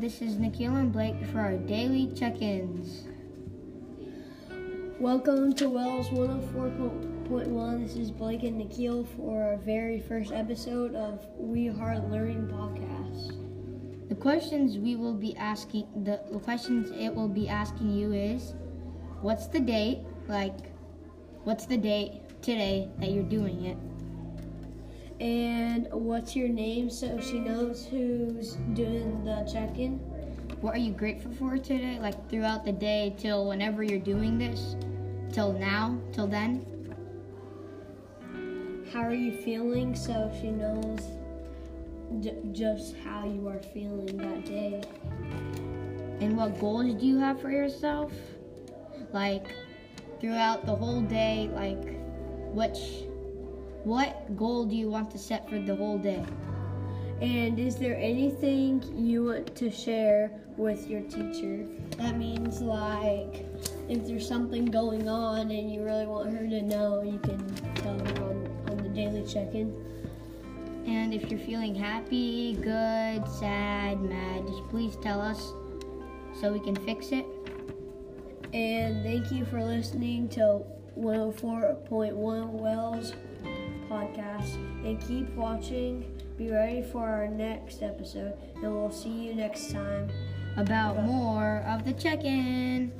this is Nikhil and Blake for our daily check ins. Welcome to Wells 104.1. This is Blake and Nikhil for our very first episode of We Are Learning podcast. The questions we will be asking, the, the questions it will be asking you is what's the date? Like, what's the date today that you're doing it? And what's your name so she knows who's doing the check in? What are you grateful for today? Like, throughout the day till whenever you're doing this? Till now? Till then? How are you feeling so she knows just how you are feeling that day? And what goals do you have for yourself? Like, throughout the whole day, like, which, what goal do you want to set for the whole day? And is there anything you want to share with your teacher? That means, like, if there's something going on and you really want her to know, you can tell her on, on the daily check in. And if you're feeling happy, good, sad, mad, just please tell us so we can fix it. And thank you for listening to 104.1 Wells podcast. And keep watching. Be ready for our next episode. And we'll see you next time. About more of the check in.